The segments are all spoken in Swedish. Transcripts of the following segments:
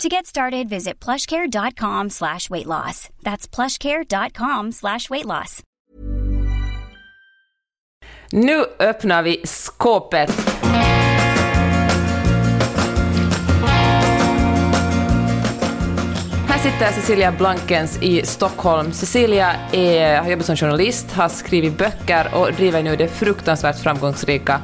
To get started, visit plushcare.com slash weight loss. That's plushcare.com slash weight loss. Nu öppnar vi skåpet. Här sitter Cecilia Blankens i Stockholm. Cecilia är, har jobbat som journalist, har skrivit böcker och driver nu det fruktansvärt framgångsrika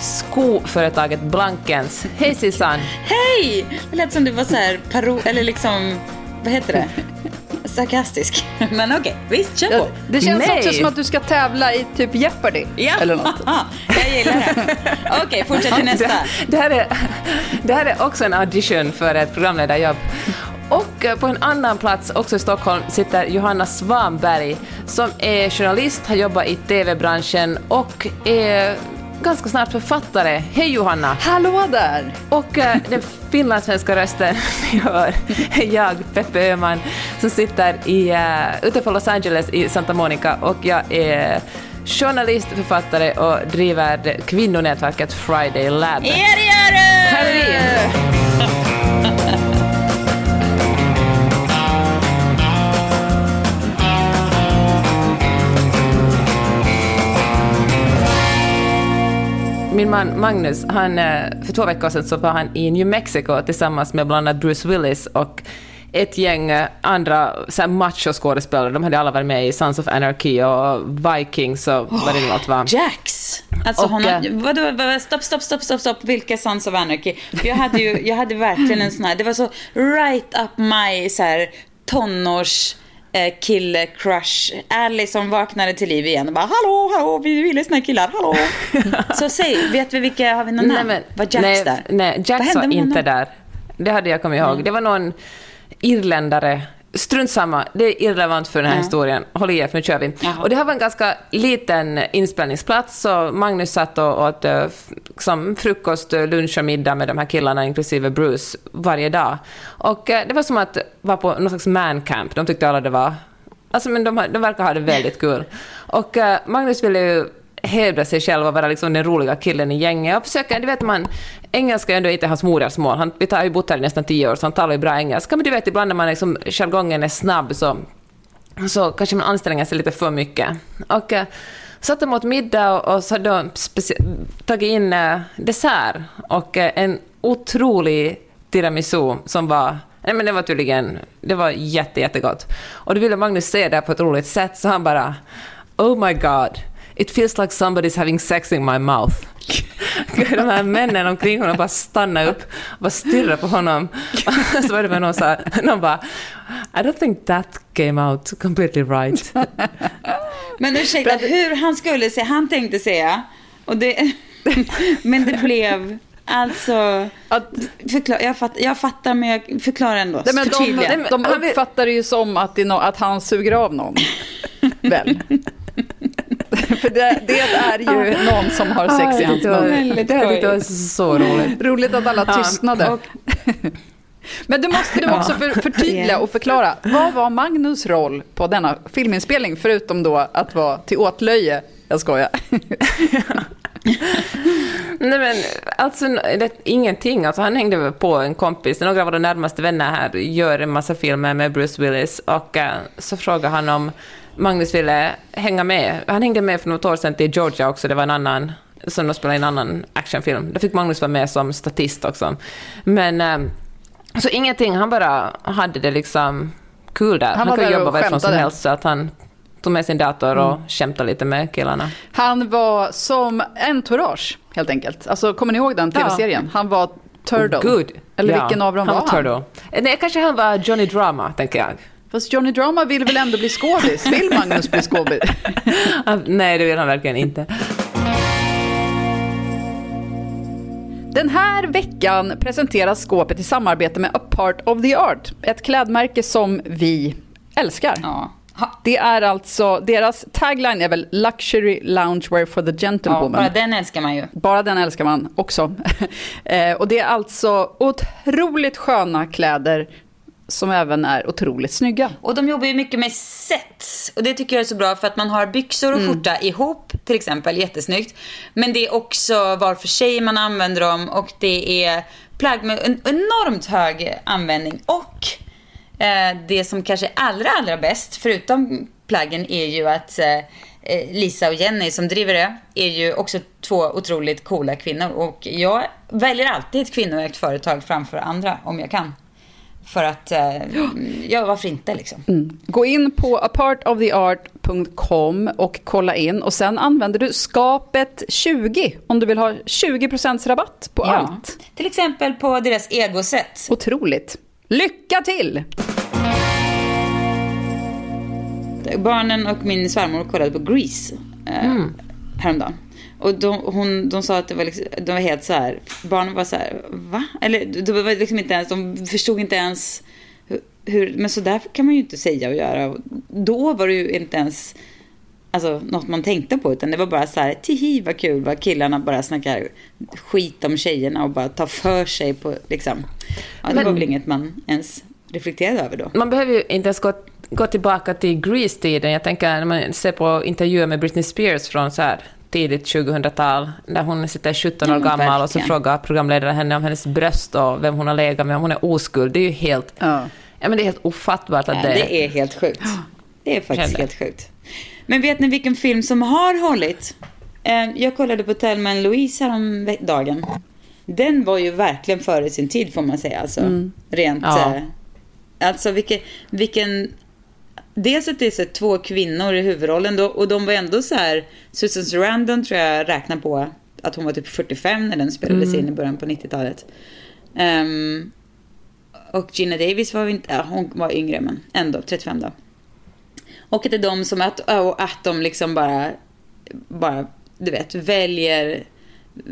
skoföretaget Blankens. Hej Sissan! Hej! Det lät som du var så här paro... Eller liksom... Vad heter det? Sarkastisk. Men okej, visst, kör på. Det känns Nej. också som att du ska tävla i typ Jeopardy. Ja, Eller något. jag gillar det. Okej, fortsätt till nästa. Det, det, här är, det här är också en audition för ett programledarjobb. Och eh, på en annan plats, också i Stockholm, sitter Johanna Svanberg som är journalist, har jobbat i TV-branschen och är ganska snart författare. Hej Johanna! Hallå där! Och eh, den finlandssvenska rösten ni hör är jag, Peppe Öhman, som sitter i, uh, utanför Los Angeles i Santa Monica och jag är journalist, författare och driver kvinnonätverket Friday Lab. Ja, Min man Magnus, han, eh, för två veckor sedan så var han i New Mexico tillsammans med bland annat Bruce Willis och ett gäng eh, andra machoskådespelare. De hade alla varit med i Sons of Anarchy och Vikings och vad det nu allt var. Jax! Alltså Och, hon har, eh, vadå, vadå, stopp, stopp, stopp, stopp, stopp, vilka Sons of Anarchy? Jag hade ju, jag hade verkligen en sån här, det var så right up my så här tonårs eh, kille crush Ally som vaknade till liv igen och bara hallå, hallå, vi vill lyssna killar, hallå. Så säg, vet vi vilka, har vi någon namn? Var Jax nej, där? Nej, Jax var inte där. Det hade jag kommit ihåg. Det var någon irländare. Strunt samma, det är irrelevant för den här Ja. historien. Håll i er, för nu kör vi. Jaha. Och det här var en ganska liten inspelningsplats, så Magnus satt och åt eh, f- som frukost, eh, lunch och middag med de här killarna, inklusive Bruce, varje dag. Och eh, det var som att vara på någon slags mancamp. De tyckte alla det var... Alltså, men de, de verkar ha det väldigt kul. Och eh, Magnus ville ju hävda sig själv och vara liksom den roliga killen i gänget. Och försöka, du vet man, engelska är ändå inte hans modersmål. Han, vi har ju bott här i nästan tio år, så han talar ju bra engelska. Men du vet, ibland när man liksom, jargongen är snabb så, så kanske man anstränger sig lite för mycket. Och eh, satt dem åt middag och, och så hade de tagit in eh, dessert och eh, en otrolig tiramisu som var Nej men det var tydligen, det var jätte, jättegott. Och då ville Magnus se det på ett roligt sätt, så han bara Oh my god, it feels like somebody's having sex in my mouth. De här männen omkring honom bara stannade upp och bara stirrade på honom. Så var det bara någon så här, någon bara I don't think that came out completely right. Men ursäkta, hur han skulle säga, han tänkte säga, och det, men det blev, alltså, Att, förklar, jag, fatt, jag fattar men jag förklarar ändå, nej, men de, de uppfattar det ju som att, no, att han suger av någon. Väl? För det, det är ju någon som har sex i hans mun. Det var så roligt. Roligt att alla tystnade. och- Men du måste du också för, förtydliga och förklara. Vad var Magnus roll på denna filminspelning? Förutom då att vara till åtlöje. Jag skojar. Nej men alltså det, ingenting. Alltså, han hängde väl på en kompis. Några av våra närmaste vänner här gör en massa filmer med Bruce Willis och eh, så frågade han om Magnus ville hänga med. Han hängde med för något år sedan till Georgia också. Det var en annan som de spelade i en annan actionfilm. Då fick Magnus vara med som statist också. Men eh, så ingenting. Han bara hade det liksom kul där. Han Han, var kan jobba varifrån som helst så att han tog med sin dator och skämtade lite med killarna. Han var som entourage, helt enkelt. Alltså, kommer ni ihåg den Ja. tv-serien? Han var Turtle. Good. Eller Ja, vilken av dem han var han? Turtle. Eh, Nej, kanske han var Johnny Drama, tänker jag. Fast Johnny Drama vill väl ändå bli skådis? Vill Magnus bli skådis? Han- Nej, det vill han verkligen inte. Den här veckan presenteras skåpet i samarbete med A Part of the Art. Ett klädmärke som vi älskar. Ja. Det är alltså, deras tagline är väl Luxury Loungewear for the Ja, Gentlewoman. bara den älskar man ju. Bara den älskar man också. Eh, och det är alltså otroligt sköna kläder som även är otroligt snygga. Och de jobbar ju mycket med sets. Och det tycker jag är så bra för att man har byxor och skjorta ihop till exempel, jättesnyggt. Men det är också var för sig man använder dem och det är plagg med en enormt hög användning. Och eh, det som kanske är allra, allra bäst, förutom plaggen, är ju att eh, eh, Lisa och Jenny som driver det är ju också två otroligt coola kvinnor. Och jag väljer alltid ett kvinnoägt företag framför andra om jag kan. För att, eh, ja varför inte liksom. Gå in på apartoftheart.com och kolla in och sen använder du skapet 20 om du vill ha 20% rabatt på Ja. allt. Till exempel på deras egoset. Otroligt. Lycka till! Barnen och min svärmor kollade på Grease eh, häromdagen. Och de, hon, de sa att det var, liksom, de var helt så här, barnen var så här, va? Eller de, var liksom inte ens, de förstod inte ens hur, men så där kan man ju inte säga och göra. Då var det ju inte ens alltså, något man tänkte på, utan det var bara så här, tihi vad kul vad killarna bara snackar skit om tjejerna och bara tar för sig på, liksom. Ja, det Men- var väl inget man ens reflekterade över då. Man behöver ju inte ens gå, gå tillbaka till Grease-tiden. Jag tänker när man ser på intervjuer med Britney Spears från så här tidigt 2000-tal, när hon sitter 17 år Ja, gammal och så verkligen. frågar programledaren henne om hennes bröst och vem hon har legat med, om hon är oskuld. Det är ju helt, Ja. ja, men det är helt ofattbart att Ja, det... det är helt sjukt. Det är faktiskt Kände. helt sjukt. Men vet ni vilken film som har hållit? Eh, Jag kollade på Thelma Louise häromdagen. Den var ju verkligen före sin tid får man säga. Alltså, Rent... Ja. eh, Alltså vilken... vilken Dels att det är så två kvinnor i huvudrollen då, och de var ändå så här... Susan Sarandon tror jag räknar på att hon var typ 45 när den spelades in i början på 90-talet. Ehm, och Gina Davis var inte, ja, hon var yngre men ändå 35 då. Och att det är de som, att, och att de liksom bara, bara, du vet, väljer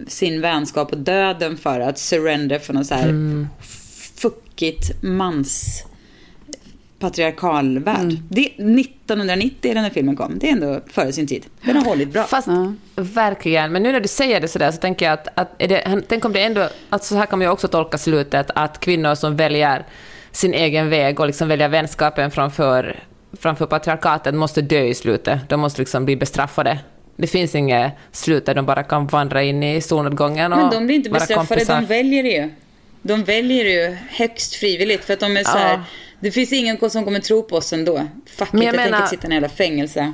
sin vänskap och döden för att surrender för någon så här fuckigt mans patriarkalvärld. Det, 1990 den här filmen kom. Det är ändå före sin tid. Den har hållit bra. Fast verkligen, men nu när du säger det sådär så tänker jag att, att är det, tänk om det ändå, att så här kan man ju också tolka slutet, att kvinnor som väljer sin egen väg och liksom väljer vänskapen framför, framför patriarkatet måste dö i slutet. De måste liksom bli bestraffade. Det finns inget slut där de bara kan vandra in i solnedgången och Men de blir inte bestraffade, kompisar. de väljer det ju. De väljer det ju högst frivilligt för att de är så här, Ja. Det finns ingen som kommer tro på oss ändå. Fuck Men it, jag jag, tänker menar- inte sitta i en jävla fängelse.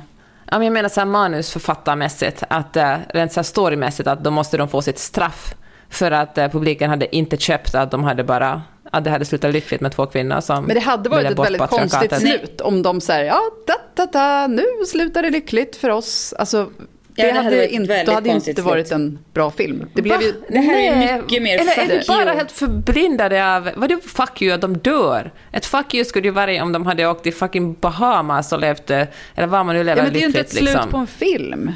Ja, men jag menar så här manusförfattarmässigt, att uh, rent så här storymässigt, att då måste de få sitt straff. För att eh, publiken hade inte köpt att de hade bara, att det hade slutat lyckligt med två kvinnor som Men det hade varit ett väldigt konstigt slut om de säger ja, da, da, da, nu slutar det lyckligt för oss. Alltså, det, det hade varit väldigt då hade ju inte slut. varit en bra film. Det blev Va? ju, Det här är Nej, mycket mer Eller är vi bara helt förblindade av... Vad är det fuck you att de dör? Ett fuck you skulle ju vara om de hade åkt till fucking Bahamas och levt... eh, Eller var man nu lever ja, men det är ju inte ett slut liksom. på en film.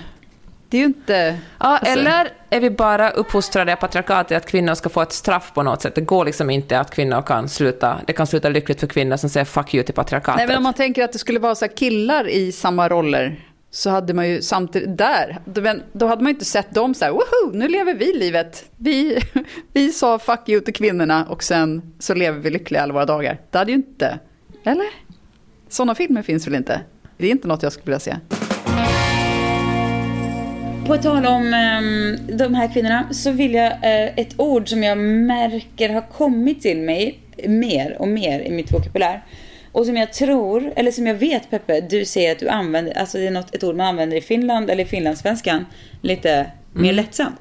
Det är ju inte... Ja, alltså- eller är vi bara uppfostrade i patriarkatet att kvinnor ska få ett straff på något sätt? Det går liksom inte att kvinnor kan sluta... Det kan sluta lyckligt för kvinnor som säger fuck you till patriarkatet. Nej, men om man tänker att det skulle vara så killar i samma roller så hade man ju samtidigt där, då- men då hade man ju inte sett dem så här, woho, nu lever vi livet. Vi, vi sa fuck you till kvinnorna och sen så lever vi lyckliga alla våra dagar. Det hade ju inte, eller? Sådana filmer finns väl inte? Det är inte något jag skulle vilja se. På tal om ehm, de här kvinnorna så vill jag eh, ett ord som jag märker har kommit till mig mer och mer i mitt vokabulär. Och som jag tror, eller som jag vet Peppe, du säger att du använder, alltså det är något, ett ord man använder i Finland eller i finlandssvenskan lite mer lättsamt.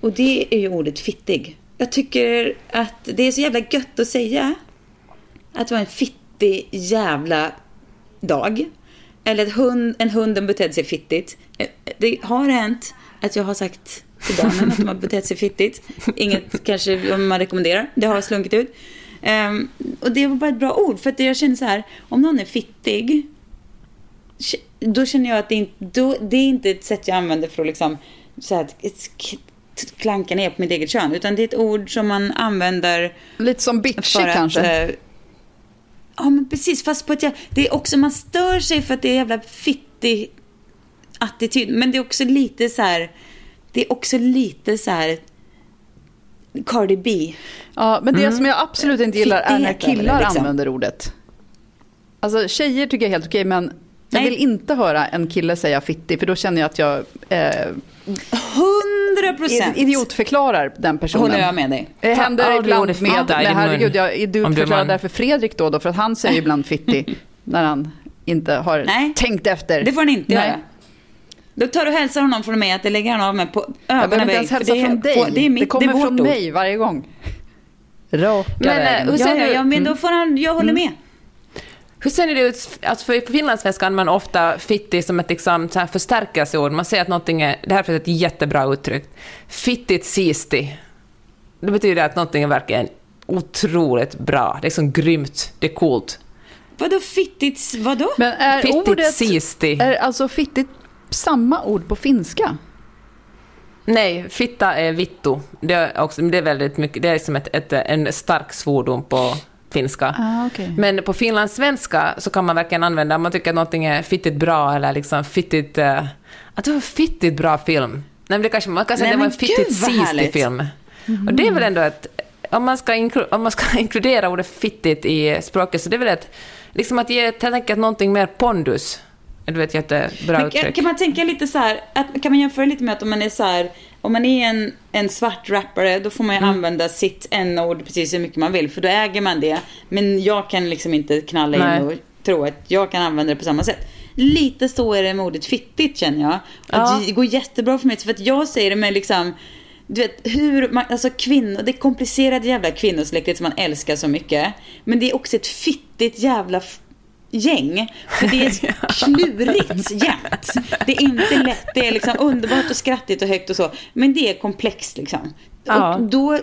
Och det är ju ordet fittig. Jag tycker att det är så jävla gött att säga att det var en fittig jävla dag. Eller hund, en hunden betedde sig fittigt. Det har hänt att jag har sagt till barnen att de har betett sig fittigt. Inget kanske man rekommenderar. Det har slunkit ut. Ehm, och det var bara ett bra ord. För att jag känner så här, om någon är fittig. Då känner jag att det, inte, då, det är inte ett sätt jag använder för att liksom så här, klanka ner på mitt eget kön. Utan det är ett ord som man använder Lite som bitchy för att, kanske. eh, Ja, men precis. Fast på ett Det är också, man stör sig för att det är jävla fittig attityd. Men det är också lite så här... Det är också lite så här... Cardi B. Ja, men det som jag absolut inte gillar är när killar liksom. använder ordet. Alltså tjejer tycker jag är helt okej, men jag Nej. vill inte höra en kille säga fittig, för då känner jag att jag eh, Hundra procent. idiotförklarar den personen. Håller jag med dig. Det händer ibland med, din mun. herregud, jag idiotförklarar man. därför Fredrik då, då, för att han säger ibland fittig när han inte har Nej. tänkt efter. Det får han inte Nej. göra. Då tar du hälsar honom från mig att det lägger han av mig på Jag behöver ögonen inte ens hälsa det är- från dig. Det, är mitt, det kommer det är från ord. mig varje gång. Raka Men, eh, hur Ja, ser ja, men då får han, jag håller med. Hur ser det ut? Alltså för på finlandssvenska använder man ofta fittig som ett liksom, så här förstärkelseord. Man säger att någonting är... Det här är ett jättebra uttryck. Fittigt sisti. Det betyder att någonting är verkligen otroligt bra. Det är liksom grymt. Det är coolt. Vadå fittigt, vadå? Men är Fittigt ordet... sisti. Är alltså fittigt samma ord på finska? Nej, fitta är vittu. Det är, också, det är väldigt mycket... Det är som ett, ett, en stark svordom på finska. Ah, okej. Men på finlandssvenska så kan man verkligen använda, om man tycker att någonting är fittigt bra eller liksom fittigt... Uh, att det var en fittigt bra film. Nej, men det kanske, man kan säga Nej, att det var en fittigt härligt. film. Och det är väl ändå ett... Om man, ska om man ska inkludera ordet fittigt i språket så det är väl ett... Liksom att ge helt enkelt någonting mer pondus. Du vet, jättebra Men uttryck. kan man tänka lite så här, att, kan man jämföra lite med att om man är så här, om man är en, en svart rappare, då får man ju Mm. använda sitt n-ord precis hur mycket man vill, för då äger man det. Men jag kan liksom inte knalla Nej. in och tro att jag kan använda det på samma sätt. Lite så är det med ordet fittigt känner jag. Ja. Det går jättebra för mig, för att jag säger det med liksom du vet hur man, alltså kvinnor, det komplicerade jävla kvinnosläktet som man älskar så mycket. Men det är också ett fittigt jävla gäng. För det är klurigt jämt. Det är inte lätt, det är liksom underbart och skrattigt och högt och så. Men det är komplext liksom. Ja. Och då,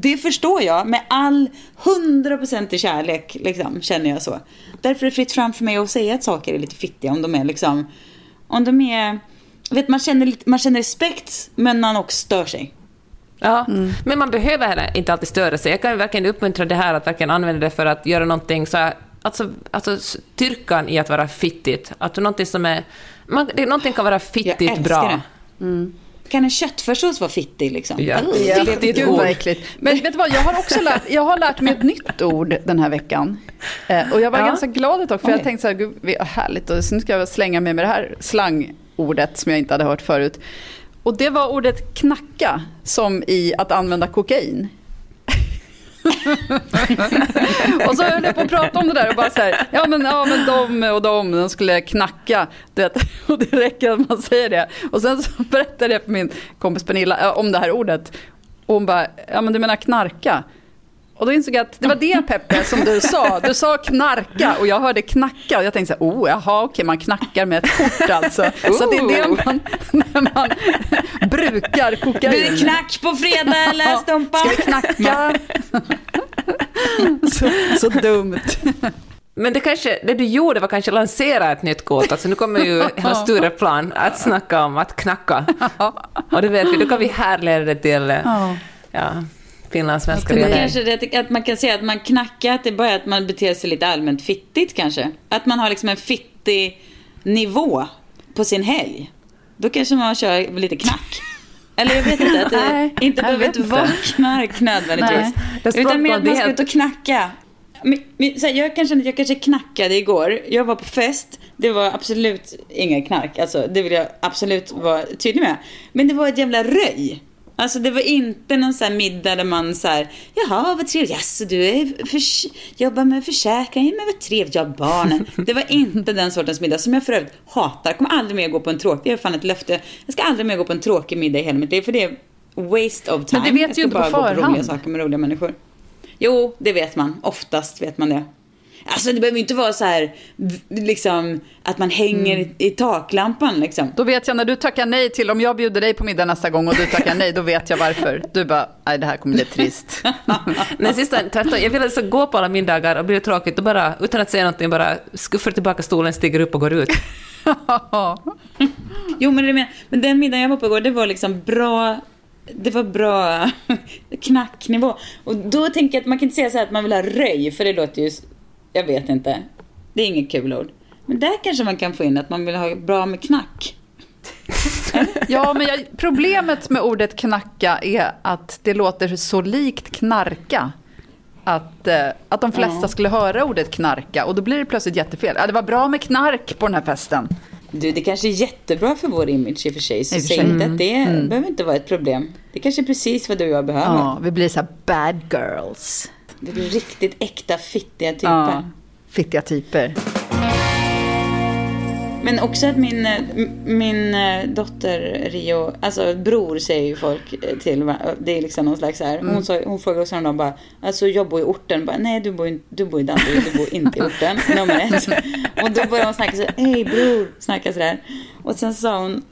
det förstår jag med all hundraprocentig kärlek liksom, känner jag så. Därför är det fritt fram för mig att säga att saker är lite fittiga om de är liksom, om de är, vet man känner, man känner respekt men man också stör sig. Ja, men man behöver heller inte alltid störa sig. Jag kan verkligen uppmuntra det här att verkligen använda det för att göra någonting så här, alltså, alltså styrkan i att vara fittigt. Att någonting som är, man, det, någonting kan vara Jag fittigt älskar bra. det. Kan en köttfärssås vara fittig liksom? Ja. Ja, Fittigt gud ord. Men vet du vad, jag har också lärt, jag har lärt mig ett nytt ord den här veckan. Eh, och jag var Ja. ganska glad ett tag, för Oj. jag tänkte så här, gud vad härligt, och så nu ska jag slänga mig med det här slangordet som jag inte hade hört förut. Och det var ordet knacka, som i att använda kokain. och så höll jag på att prata om det där och bara så här, ja men, ja, men de och de, de skulle knacka. Du vet, och det räcker att man säger det. Och sen så berättade jag för min kompis Pernilla om det här ordet. Och hon bara, ja men du menar knarka? Och då insåg jag att det var det Peppe som du sa. Du sa knarka och jag hörde knacka. Och jag tänkte så här, oh jaha okej man knackar med ett kort alltså. Så det är det man, när man brukar kokain. Blir det knack på fredag eller Stompa? Ska vi knacka? så, så dumt. Men det, kanske, det du gjorde var kanske lansera ett nytt kort. Alltså nu kommer ju hela Stureplan att snacka om att knacka. Och det vet vi, då kan vi härleda det till ja, finlandssvenska redan. kanske det, att man kan säga att man knackar, att det är bara att man beter sig lite allmänt fittigt kanske. Att man har liksom en fittig nivå på sin helg. Då kanske man kör lite knack. Eller jag vet inte, att det Nej, inte behöver inte vara knark nödvändigtvis. Nej, det är Utan mer att man ska ut och knacka. Men, men, så här, jag, kanske, jag kanske knackade igår. Jag var på fest. Det var absolut inga knark. Alltså, det vill jag absolut vara tydlig med. Men det var ett jävla röj. Alltså det var inte någon sån här middag där man så här, jaha vad trevligt, jaså du är förs- jobbar med försäkring, men vad trevligt, jag har barnen. Det var inte den sortens middag som jag för övrigt hatar. Jag kommer aldrig mer gå på en tråkig, det är fan ett löfte. Jag ska aldrig mer gå på en tråkig middag i hela mitt liv, för det är waste of time. Men det vet jag ska ju inte på bara gå på förhand. roliga saker med roliga människor. Jo, det vet man. Oftast vet man det. Alltså det behöver ju inte vara så här, liksom, att man hänger Mm. i, taklampan liksom. Då vet jag när du tackar nej till, om jag bjuder dig på middag nästa gång och du tackar nej, då vet jag varför. Du bara, nej det här kommer bli trist. Nej, sista, tvärtom. Jag vill alltså gå på alla middagar och blir det tråkigt och bara, utan att säga någonting, bara skuffar tillbaka stolen, stiger upp och går ut. Jo men, det men, men den middagen jag var på igår, det var liksom bra det var bra knacknivå. Och då tänker jag att man kan inte säga så här att man vill ha röj, för det låter ju jag vet inte. Det är inget kul ord. Men där kanske man kan få in att man vill ha bra med knack. Ja, men jag, problemet med ordet knacka är att det låter så likt knarka. Att, eh, att de flesta Ja. skulle höra ordet knarka och då blir det plötsligt jättefel. Ja, det var bra med knark på den här festen. Du, det kanske är jättebra för vår image i och för sig. Så säg inte att det behöver inte vara ett problem. Det kanske är precis vad du och jag behöver. Ja, vi blir så här bad girls. Det blir riktigt äkta fittiga typer. Ja, fittiga typer. Men också att min, eh, min eh, dotter Rio, alltså bror säger ju folk eh, till Det är liksom någon slags så här. Mm. Hon, sa, hon frågade oss häromdagen bara, alltså jag bor i orten. Bara, Nej du bor, in- du bor i Danderyd, du bor inte i orten. Nummer ett. Och då började hon snacka så hej bror, snacka sådär. Och sen sa hon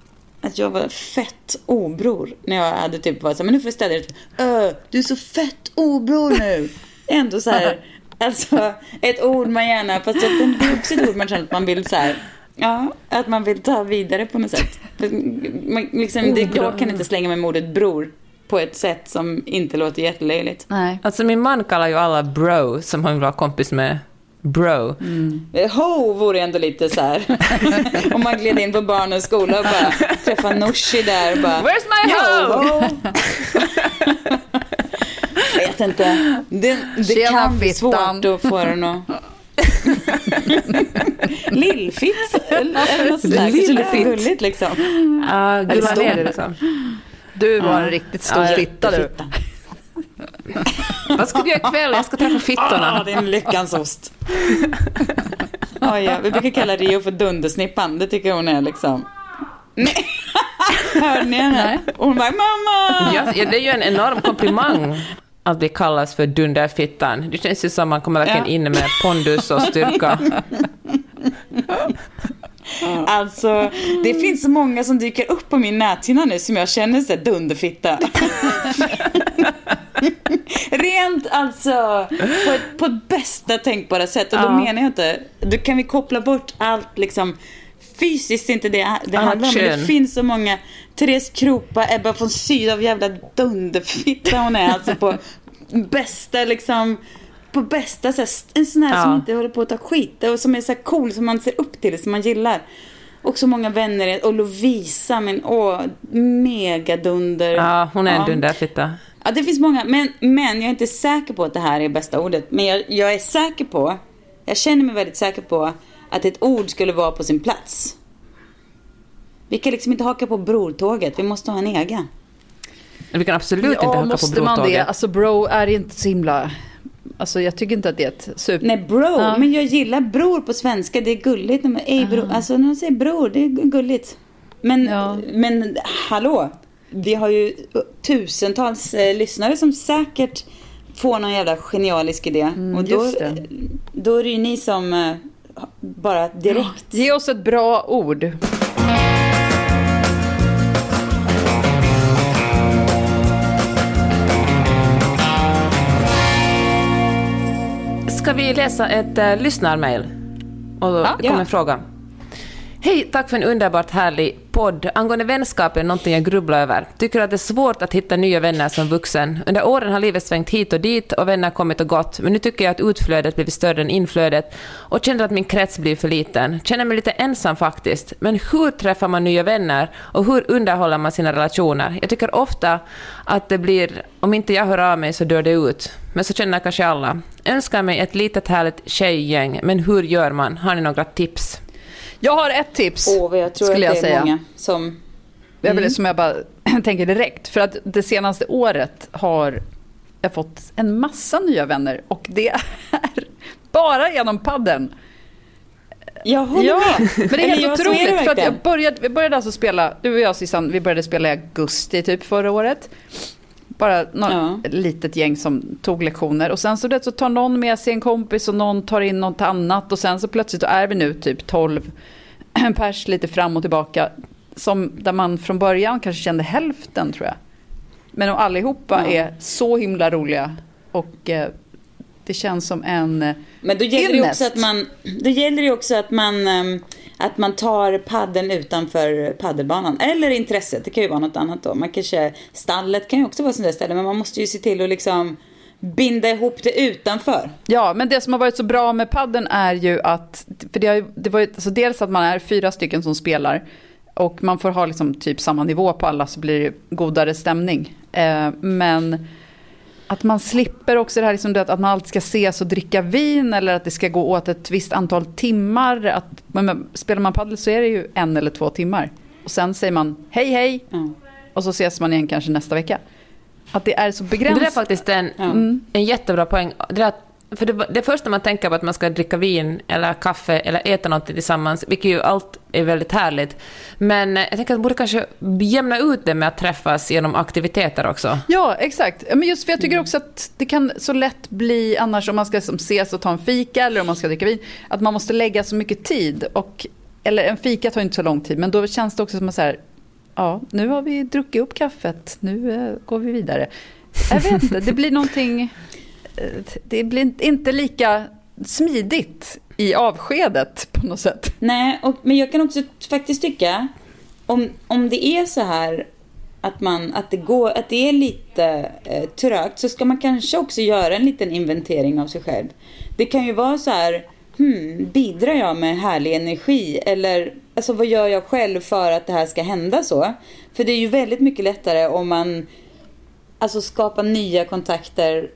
att jag var fett obror. När jag hade typ varit så här, men nu får jag ställa dig. Öh, du är så fett obror nu. Ändå så här, alltså ett ord man gärna, fast att det är också ett ord man känner att man vill så här. Ja, att man vill ta vidare på något sätt. Man, liksom, det, jag kan inte slänga mig med ordet bror på ett sätt som inte låter jättelöjligt. Nej. Alltså min man kallar ju alla bro som han vill vara kompis med. Bro. Eh, Ho vore ändå lite så här. Om man gled in på barnens skola och bara träffa Nooshi där och bara... Where's my "Yo, hoe?" ho?" Vet inte. Det, det Tjena, kan bli svårt att få den att... Lillfitt eller något sånt där. Lillfitt. gulligt liksom. Uh, Gullan står ner det? liksom. Du var en riktigt stor Ja, fitta du. Vad ska du göra ikväll? Jag ska träffa Ah, fittorna. det är en lyckans ost. Oj, ja. Vi brukar kalla Rio för dundersnippan. Det tycker hon är liksom. Nej. Hörde ni henne? Hon bara mamma! Ja, ja, det är ju en enorm komplimang att bli kallas för dunderfittan. Det känns ju som man kommer verkligen Ja. in med pondus och styrka. Alltså, det finns så många som dyker upp på min näthinna nu som jag känner sig dunderfitta. Rent alltså, på ett, på bästa tänkbara sätt. Och då Ja. menar jag inte, då kan vi koppla bort allt liksom fysiskt, inte det det Annat handlar om. Men det finns så många, Therese Kropa, Ebba von Sydow, jävla dunderfitta hon är alltså på bästa liksom på bästa sätt. En sån här Ja. som inte håller på att ta skit och som är så här cool, som man ser upp till, som man gillar. Och så många vänner. Och Lovisa, men åh, megadunder. Ja, hon är en Ja. dunderfitta. Ja, det finns många. Men, men jag är inte säker på att det här är bästa ordet. Men jag, jag är säker på, jag känner mig väldigt säker på att ett ord skulle vara på sin plats. Vi kan liksom inte haka på brortåget. Vi måste ha en egen. Vi kan absolut inte Ja, haka på måste man det? Alltså bro är inte så himla... Alltså jag tycker inte att det är ett super... Nej, bro. Ja. Men jag gillar bror på svenska. Det är gulligt. när man- Ej, bro. Alltså när man säger bror, det är gulligt. Men, Ja. men hallå. Vi har ju tusentals eh, lyssnare som säkert får någon jävla genialisk idé. och då, Mm, just det. då är det ju ni som eh, bara direkt... Ge oss ett bra ord. Ska vi läsa ett uh, lyssnarmail? Och då Ja. kommer Ja. en fråga. Hej, tack för en underbart härlig podd. Angående vänskap är någonting jag grubblar över. Tycker att det är svårt att hitta nya vänner som vuxen. Under åren har livet svängt hit och dit och vänner kommit och gått, men nu tycker jag att utflödet blivit större än inflödet och känner att min krets blir för liten. Känner mig lite ensam faktiskt. Men hur träffar man nya vänner och hur underhåller man sina relationer? Jag tycker ofta att det blir, om inte jag hör av mig så dör det ut. Men så känner kanske alla. Önskar mig ett litet härligt tjejgäng, men hur gör man? Har ni några tips? Jag har ett tips. Vad jag tror skulle att jag det är säga. många som... Jag Mm. vill, som jag bara tänker direkt. För att det senaste året har jag fått en massa nya vänner. Och det är bara genom padden. Jag håller Ja, med. men det är helt är det otroligt. för att jag började, vi började alltså spela, du och jag Sissan, vi började spela i augusti typ förra året. Bara något Ja. litet gäng som tog lektioner. Och sen så, det, så tar någon med sig en kompis och någon tar in något annat. Och sen så plötsligt är vi nu typ 12 pers lite fram och tillbaka. Som, där man från början kanske kände hälften tror jag. Men de allihopa Ja. är så himla roliga. Och eh, det känns som en... eh, Men då gäller det också att man, då gäller det också att man, ehm, att man tar paddeln utanför paddelbanan. Eller intresset, det kan ju vara något annat då. Man kanske, stallet kan ju också vara sånt där ställe, men man måste ju se till att liksom binda ihop det utanför. Ja, men det som har varit så bra med padden är ju att, för det, har, det var ju, alltså dels att man är fyra stycken som spelar och man får ha liksom typ samma nivå på alla så blir det godare stämning. Eh, men att man slipper också det här liksom att, att man alltid ska ses och dricka vin eller att det ska gå åt ett visst antal timmar. Att, men, spelar man padel så är det ju en eller två timmar. Och sen säger man hej hej Mm. och så ses man igen kanske nästa vecka. Att det är så begränsat. Det är faktiskt en, en jättebra poäng. Det, är att, för det, det första man tänker på att man ska dricka vin eller kaffe eller äta något tillsammans, vilket ju allt är väldigt härligt. Men jag tänker att man borde kanske jämna ut det med att träffas genom aktiviteter också. Ja, exakt. Men just för jag tycker också att det kan så lätt bli annars om man ska som ses och ta en fika eller om man ska dricka vin, att man måste lägga så mycket tid. Och, eller en fika tar inte så lång tid, men då känns det också som att så här, ja, nu har vi druckit upp kaffet, nu eh, går vi vidare. Jag vet inte, det blir någonting, det blir inte lika smidigt i avskedet på något sätt. Nej, och, men jag kan också faktiskt tycka, om, om det är så här att, man, att, det, går, att det är lite eh, trögt så ska man kanske också göra en liten inventering av sig själv. Det kan ju vara så här, hmm, bidrar jag med härlig energi? Eller alltså, vad gör jag själv för att det här ska hända så? För det är ju väldigt mycket lättare om man alltså, skapar nya kontakter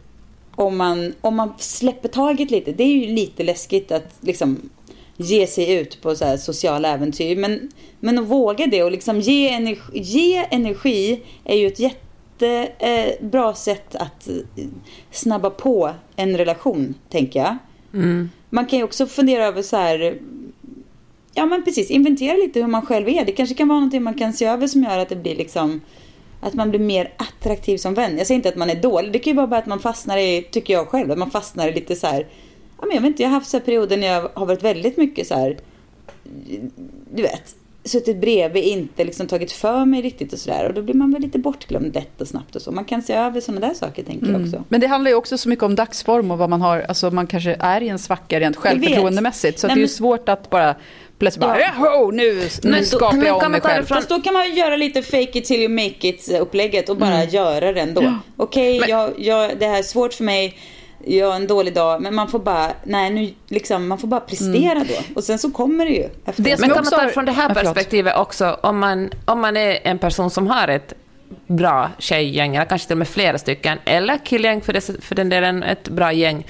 om man, om man släpper taget lite. Det är ju lite läskigt att liksom ge sig ut på så sociala äventyr. Men, men att våga det och liksom ge energi, ge energi är ju ett jättebra eh, sätt att eh, snabba på en relation, tänker jag. Man kan ju också fundera över så här Ja men precis, inventera lite hur man själv är. Det kanske kan vara någonting man kan se över som gör att det blir liksom att man blir mer attraktiv som vän. Jag säger inte att man är dålig. Det kan ju vara bara att man fastnar i, tycker jag själv, att man fastnar i lite så här. Ja men jag vet inte, jag har haft så här perioder när jag har varit väldigt mycket så här. Du vet, suttit bredvid, inte liksom tagit för mig riktigt och sådär. Och då blir man väl lite bortglömd lätt och snabbt och så. Man kan se över sådana där saker tänker jag också. Men det handlar ju också så mycket om dagsform och vad man har, alltså man kanske är i en svacka rent självförtroendemässigt. Så Nej, det är ju men- svårt att bara plötsligt bara, Ja. Nu, nu skapar jag om mig själv. från- Fast då kan man göra lite fake it till you make it upplägget och bara göra det ändå. Okej, Men- jag, jag, det här är svårt för mig. Jag har en dålig dag. Men man får bara, nej nu liksom, man får bara prestera då. Och sen så kommer det ju. Efter. Det som Men kan man också från det här Ja, perspektivet också, om man, om man är en person som har ett bra tjejgäng, eller kanske till och med flera stycken, eller killgäng för, det, för den delen, ett bra gäng,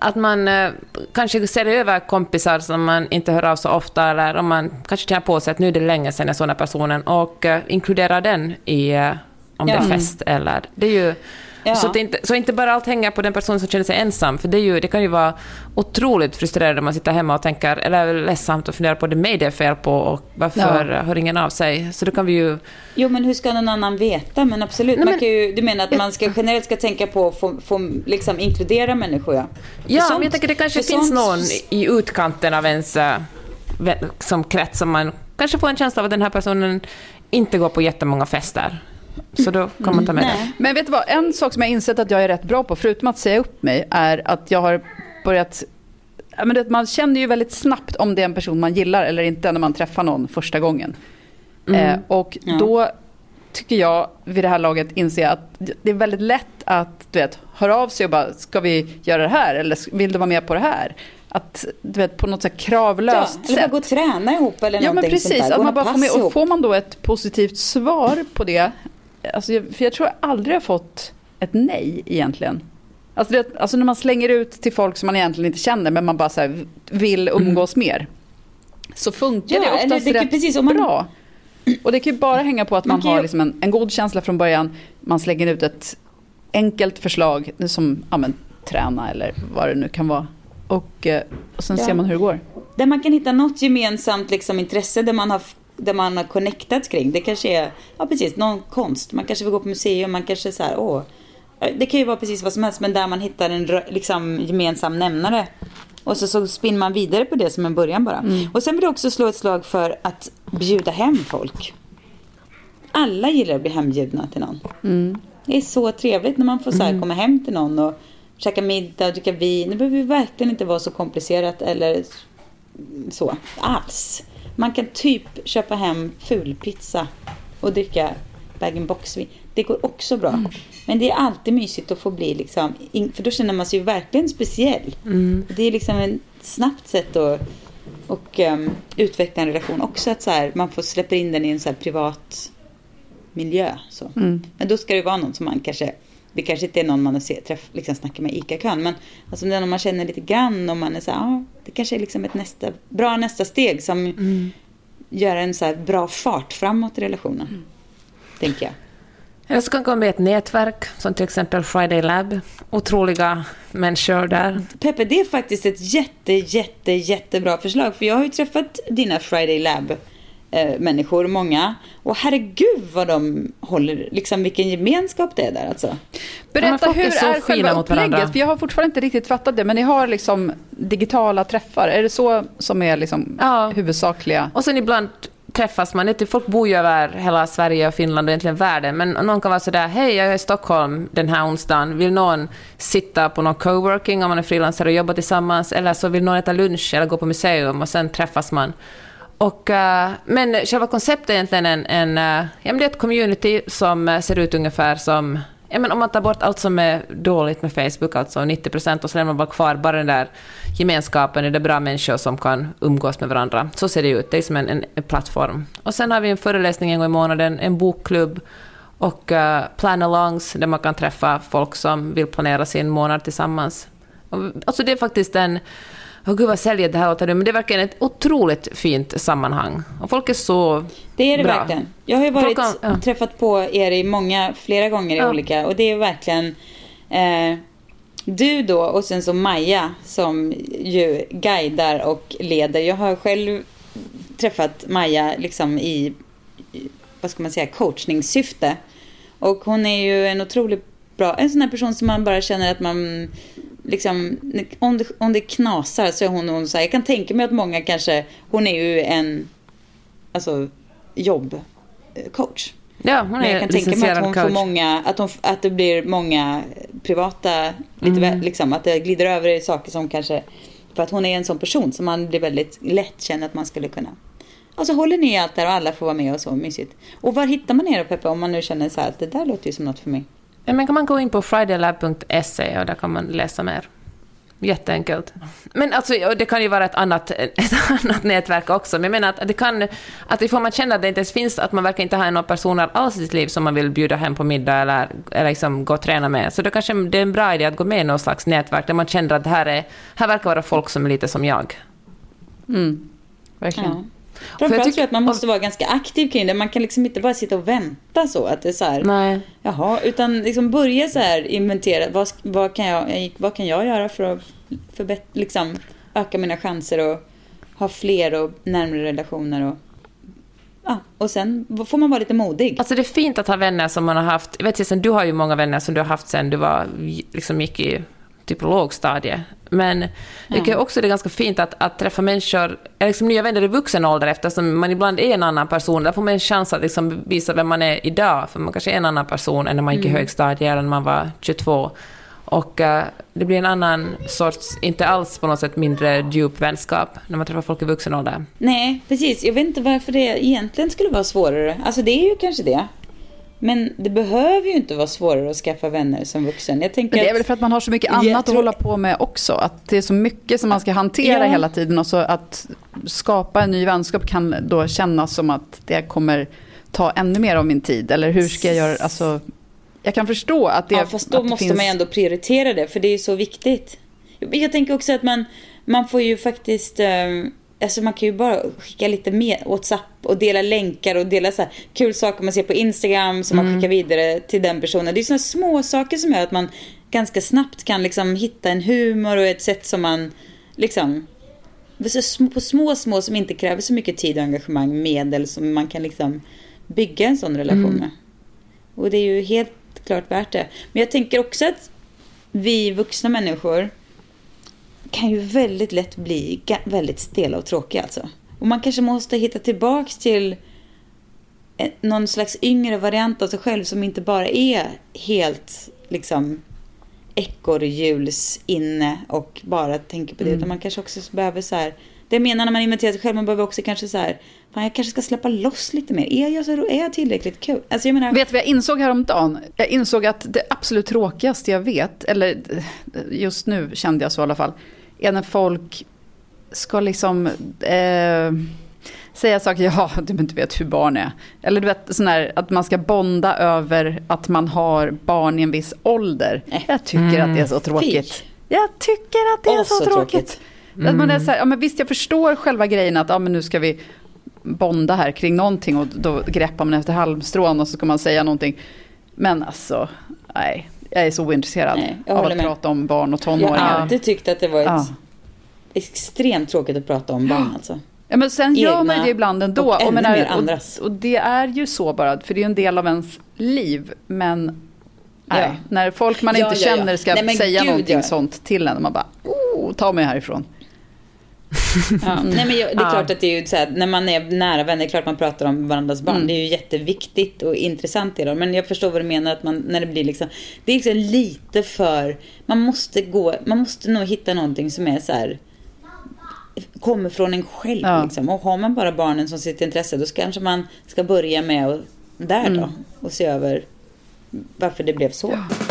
att man eh, kanske ser över kompisar som man inte hör av så ofta, eller om man kanske känner på sig att nu är det länge sedan jag såg den här personen, och eh, inkluderar den i, eh, om det Ja. är fest eller... Det är ju, Ja. så, inte, så inte bara allt hänger på den personen som känner sig ensam, för det, ju, det kan ju vara otroligt frustrerande om man sitter hemma och tänker, eller ledsamt och funderar på det mig det är fel på och varför Ja. hör ingen av sig. Så då kan vi ju... Jo men hur ska någon annan veta? Men absolut, Nej, man men- kan ju, du menar att man ska generellt ska tänka på att få, få liksom inkludera människor ja? Ja, sånt- men jag tänker det kanske finns sånt- någon i utkanten av ens vä- som krets som man kanske får en känsla av att den här personen inte går på jättemånga fester. Så då kan man ta med det. Men vet du vad, en sak som jag insett att jag är rätt bra på, förutom att säga upp mig, är att jag har börjat... Ja, men det, man känner ju väldigt snabbt om det är en person man gillar eller inte när man träffar någon första gången. Eh, och Ja. då tycker jag vid det här laget inse att det är väldigt lätt att du vet, höra av sig och bara, ska vi göra det här? Eller vill du vara med på det här? Att du vet, på något så här Ja, kravlöst eller sätt. gå och träna ihop eller Ja men någonting sånt precis, där. att man bara får med, och får man då ett positivt svar på det, alltså, jag- för jag tror jag aldrig har fått ett nej egentligen. Alltså, det, alltså när man slänger ut till folk som man egentligen inte känner men man bara så här, vill umgås mer. Så funkar Mm. Ja, det oftast det kan- rätt precis, man- bra. Och det kan ju bara hänga på att man, Man har ju- liksom en, en god känsla från början. Man slänger ut ett enkelt förslag som ja, men, träna eller vad det nu kan vara. Och, eh, och sen Ja. ser man hur det går. Där man kan hitta något gemensamt liksom, intresse där man har där man har connectat kring. Det kanske är, ja precis, någon konst. Man kanske vill gå på museum, man kanske så här, åh. Det kan ju vara precis vad som helst, men där man hittar en liksom, gemensam nämnare. Och så, så spinner man vidare på det som en början bara. Och sen vill jag också slå ett slag för att bjuda hem folk. Alla gillar att bli hembjudna till någon. Det är så trevligt när man får så här, komma hem till någon och käka middag och dricka vin. Det behöver ju verkligen inte vara så komplicerat eller så alls. Man kan typ köpa hem fulpizza och dricka bag-in-box. Det går också bra. Mm. Men det är alltid mysigt att få bli liksom, för då känner man sig ju verkligen speciell. Mm. Det är liksom ett snabbt sätt att och, um, utveckla en relation också. Att så här, man får släppa in den i en så privat miljö. Så. Mm. Men då ska det vara någon som man kanske det kanske inte är någon man ser, träff, liksom snackar med i ICA-kön. Men alltså, det är någon man känner lite grann. Och man är så här, ja, det kanske är liksom ett nästa, bra nästa steg. Som mm. gör en så bra fart framåt i relationen. Mm. Tänker jag. Eller så kan gå med ett nätverk, som till exempel Friday Lab. Otroliga människor där. Peppe, det är faktiskt ett jätte, jätte, jättebra förslag. För jag har ju träffat dina Friday Lab eh, människor, många. Och herregud vad de håller, liksom vilken gemenskap det är där alltså. Berätta, ja, hur är, är själva upplägget? För jag har fortfarande inte riktigt fattat det, men ni har liksom digitala träffar. Är det så som är liksom ja. huvudsakliga? Och sen ibland träffas man inte. Folk bor ju över hela Sverige och Finland och egentligen världen. Men någon kan vara sådär, hej jag är i Stockholm den här onsdagen. Vill någon sitta på någon coworking om man är frilansare och jobba tillsammans? Eller så vill någon äta lunch eller gå på museum och sen träffas man. Och, uh, men själva konceptet är egentligen en, en, uh, ja, men det är ett community som eh, ser ut ungefär som ja, men om man tar bort allt som är dåligt med Facebook, alltså 90 procent, och så lämnar man bara kvar bara den där gemenskapen, det är bra människor som kan umgås med varandra. Så ser det ut, det är som en, en, en plattform. Och sen har vi en föreläsning en gång i månaden, en bokklubb och uh, plan-alongs där man kan träffa folk som vill planera sin månad tillsammans. Alltså det är faktiskt en Åh gud vad säljet det här låter men det är verkligen ett otroligt fint sammanhang. Och folk är så Det är det bra. verkligen. Jag har ju varit, kan, ja. träffat på er i många, flera gånger i ja. olika, och det är verkligen eh, du då och sen så Maja som ju guidar och leder. Jag har själv träffat Maja liksom i, vad ska man säga, coachningssyfte. Och hon är ju en otroligt bra, en sån här person som man bara känner att man liksom, om det, om det knasar så är hon, hon så här, jag kan tänka mig att många kanske, hon är ju en alltså, jobbcoach. Ja, hon är Men jag kan tänka mig att hon coach. får många, att, hon, att det blir många privata, lite mm. väl, liksom, att det glider över i saker som kanske, för att hon är en sån person som man blir väldigt lätt känner att man skulle kunna och så håller ni allt där och alla får vara med och så mysigt. Och var hittar man er då Peppe om man nu känner så här att det där låter ju som något för mig? Ja, men kan man gå in på fridaylab.se och där kan man läsa mer. Jätteenkelt. Men alltså, det kan ju vara ett annat, ett annat nätverk också. Men jag menar att det kan... Att ifall man känner att det inte ens finns, att man verkar inte ha några personer alls i sitt liv som man vill bjuda hem på middag eller, eller liksom gå och träna med, så då kanske det är en bra idé att gå med i något slags nätverk där man känner att det här, är, här verkar vara folk som är lite som jag. Mm. Verkligen. Ja. Framförallt tror jag att man måste vara ganska aktiv kring det. Man kan liksom inte bara sitta och vänta så. Att det är så här, Nej. Jaha, utan liksom börja så här inventera. Vad, vad, kan, jag, vad kan jag göra för att förbättra, liksom, öka mina chanser och ha fler och närmare relationer och Ja, och sen får man vara lite modig. Alltså det är fint att ha vänner som man har haft. Jag vet du har ju många vänner som du har haft sen du var, liksom gick i typ lågstadie. Men jag tycker också det är ganska fint att, att träffa människor, liksom nya vänner i vuxen ålder eftersom man ibland är en annan person. Där får man en chans att liksom visa vem man är idag, för man kanske är en annan person än när man gick mm. i högstadiet eller när man var 22. Och uh, det blir en annan sorts, inte alls på något sätt mindre djup vänskap när man träffar folk i vuxen ålder. Nej, precis. Jag vet inte varför det egentligen skulle vara svårare. Alltså det är ju kanske det. Men det behöver ju inte vara svårare att skaffa vänner som vuxen. Jag tänker Men det är väl för att man har så mycket annat tror... att hålla på med också. Att det är så mycket som man ska hantera ja. hela tiden. Och så att skapa en ny vänskap kan då kännas som att det kommer ta ännu mer av min tid. Eller hur ska jag göra? Alltså, jag kan förstå att det... Ja, fast då måste finns... man ändå prioritera det. För det är så viktigt. Jag tänker också att man, man får ju faktiskt... Um Alltså man kan ju bara skicka lite mer WhatsApp och dela länkar och dela så kul saker man ser på Instagram som mm. man skickar vidare till den personen. Det är sådana små saker som gör att man ganska snabbt kan liksom hitta en humor och ett sätt som man liksom på små, små som inte kräver så mycket tid och engagemang medel som man kan liksom bygga en sån relation mm. med. Och det är ju helt klart värt det. Men jag tänker också att vi vuxna människor kan ju väldigt lätt bli väldigt stela och tråkiga alltså. Och man kanske måste hitta tillbaks till någon slags yngre variant av sig själv som inte bara är helt liksom ekorrhjuls inne och bara tänker på det. Mm. Utan man kanske också behöver så här Det jag menar när man inventerar sig själv, man behöver också kanske så här, fan jag kanske ska släppa loss lite mer. Är jag, så, är jag tillräckligt kul? Alltså jag menar... Vet du vad jag insåg häromdagen? Jag insåg att det absolut tråkigaste jag vet, eller just nu kände jag så i alla fall, är när folk ska liksom eh, säga saker, ja, du inte vet hur barn är. Eller du vet, sån här, att man ska bonda över att man har barn i en viss ålder. Jag tycker mm. att det är så tråkigt. Fik. Jag tycker att det är så, så, tråkigt. tråkigt. Mm. Att man är så här, ja, men visst, jag förstår själva grejen att ja, men nu ska vi bonda här kring någonting och då greppar man efter halmstrån och så ska man säga någonting. Men alltså, nej, jag är så ointresserad nej, av att med. prata om barn och tonåringar. Jag har alltid tyckt att det var ja. extremt tråkigt att prata om barn alltså. Ja, men sen Egna gör man det ibland ändå. Och, och, menar, och, och, det är ju så bara, för det är ju en del av ens liv. Men nej, ja. när folk man inte ja, känner ska nej, säga Gud, någonting sånt till en, man bara, oh, ta mig härifrån. Ja, nej men jag, det är ja. klart att det är ju så här, när man är nära vänner, det är klart man pratar om varandras barn. Mm. Det är ju jätteviktigt och intressant i dem. Men jag förstår vad du menar, att man, när det blir liksom, det är liksom lite för, man måste gå, man måste nog hitta någonting som är så här, kommer från en själv. Ja. Liksom. Och har man bara barnen som sitt intresse, då kanske man ska börja med och, där mm. då, och se över varför det blev så. Ja.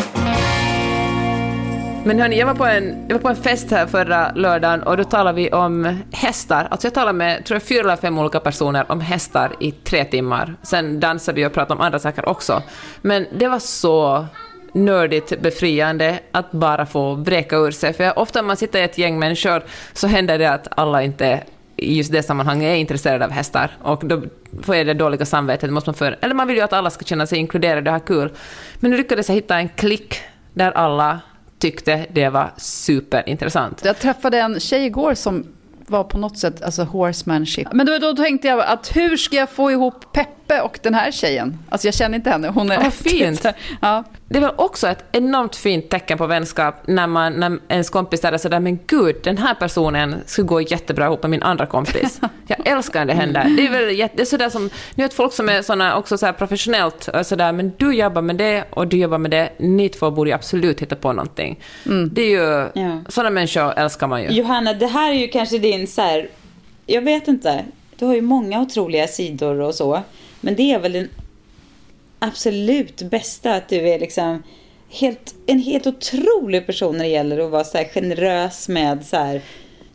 Men hörni, jag var, på en, jag var på en fest här förra lördagen och då talade vi om hästar. Alltså jag talade med, tror jag, fyra eller fem olika personer om hästar i tre timmar. Sen dansade vi och pratade om andra saker också. Men det var så nördigt befriande att bara få vräka ur sig. För ofta när man sitter i ett gäng människor så händer det att alla inte i just det sammanhanget är intresserade av hästar. Och då får jag det dåliga samvetet. Måste man för, eller man vill ju att alla ska känna sig inkluderade och ha kul. Men nu lyckades jag hitta en klick där alla tyckte det var superintressant. Jag träffade en tjej igår som var på något sätt alltså horsemanship. Men då, då tänkte jag att hur ska jag få ihop Peppe och den här tjejen? Alltså jag känner inte henne. Hon är Vad fint. ja. Det väl också ett enormt fint tecken på vänskap när, man, när ens kompis är sådär, men gud, den här personen skulle gå jättebra ihop med min andra kompis. Jag älskar när det händer. Det är väl jätte, det är sådär som, ni vet folk som är såna också så professionellt, sådär, men du jobbar med det och du jobbar med det, ni två borde ju absolut hitta på någonting. Mm. Det är ju, ja. sådana människor älskar man ju. Johanna, det här är ju kanske din så här, jag vet inte, du har ju många otroliga sidor och så, men det är väl den absolut bästa att du är liksom helt, en helt otrolig person när det gäller att vara så här generös med så här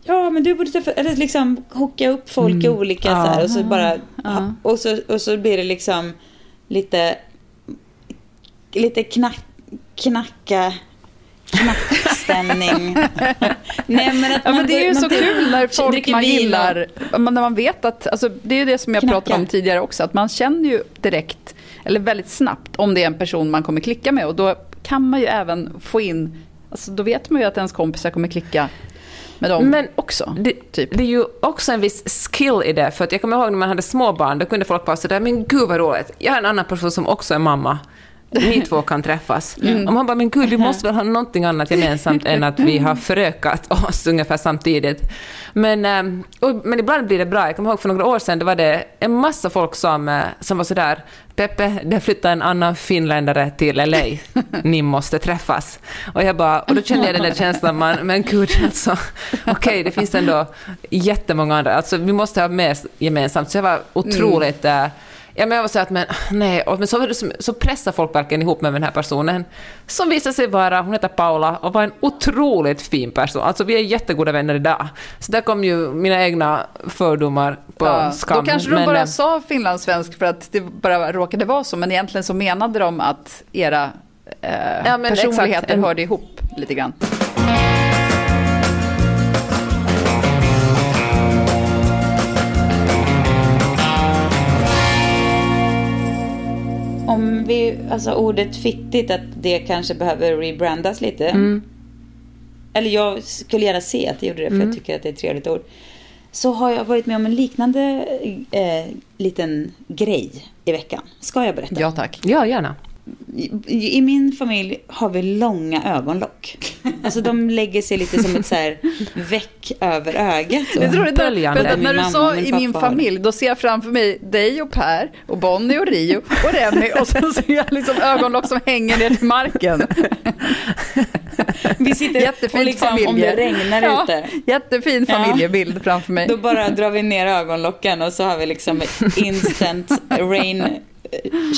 Ja, men du borde träffa, eller liksom hocka upp folk mm. i olika ja. så här och så bara, ja. och, så, och så blir det liksom lite, lite knack, knacka, knackstämning. Nej, men att ja, men det är ju så kul när folk man gillar, när man vet att, alltså, det är ju det som jag Knacka. pratade om tidigare också, att man känner ju direkt eller väldigt snabbt, om det är en person man kommer klicka med. Och då kan man ju även få in, alltså då vet man ju att ens kompisar kommer klicka med dem Men också. Det, typ. det är ju också en viss skill i det, för att jag kommer ihåg när man hade småbarn, då kunde folk bara sådär, men gud vad roligt, jag har en annan person som också är mamma ni två kan träffas. Mm. Och man bara, men gud, vi måste väl ha någonting annat gemensamt än att vi har förökat oss ungefär samtidigt. Men, ehm, och, men ibland blir det bra. Jag kommer ihåg för några år sedan, det var det en massa folk som, eh, som var sådär, Peppe, det flyttar en annan finländare till LA. Ni måste träffas. Och jag bara, och då kände jag den där känslan, man, men gud alltså, okej, okay, det finns ändå jättemånga andra, alltså vi måste ha med gemensamt. Så jag var otroligt mm. Ja, men jag var så att men, nej, och, men så, så pressar folk verkligen ihop med den här personen, som visar sig vara, hon heter Paula, och var en otroligt fin person. Alltså vi är jättegoda vänner idag. Så där kom ju mina egna fördomar på ja, skam. Då kanske de men, bara sa finlandssvensk för att det bara råkade vara så, men egentligen så menade de att era eh, ja, personligheter exakt. hörde ihop lite grann. Om vi, alltså ordet fittigt, att det kanske behöver rebrandas lite. Mm. Eller jag skulle gärna se att det gjorde det, för mm. jag tycker att det är ett trevligt ord. Så har jag varit med om en liknande eh, liten grej i veckan. Ska jag berätta? Ja, tack. Ja, gärna. I, I min familj har vi långa ögonlock. Alltså de lägger sig lite som ett så här veck över ögat. Det är roligt när, när du sa i min familj, då ser jag framför mig dig och Per och Bonnie och Rio och Remy och sen ser jag liksom ögonlock som hänger ner till marken. Vi sitter Jättefint och liksom, familje. om det regnar Ja, ute. Jättefin Ja. familjebild framför mig. Då bara drar vi ner ögonlocken och så har vi liksom instant rain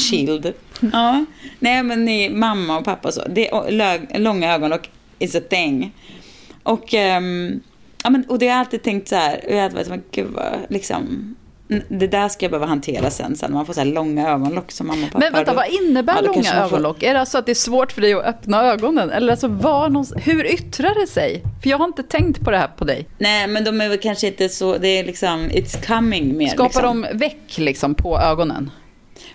shield. Ja, nej men ni, mamma och pappa och så. Det, och lög, långa ögonlock is a thing. Och, ehm, ja, men, och det har jag alltid tänkt så här, jag har varit, men gud vad, liksom, det där ska jag behöva hantera sen, sen man får så här långa ögonlock som mamma och pappa. Men vänta, då- vad innebär ja, långa får- ögonlock? Är det alltså att det är svårt för dig att öppna ögonen? Eller alltså var någonstans, hur yttrar det sig? För jag har inte tänkt på det här på dig. Nej, men de är väl kanske inte så, det är liksom, it's coming mer. Skapar liksom. de väck liksom på ögonen?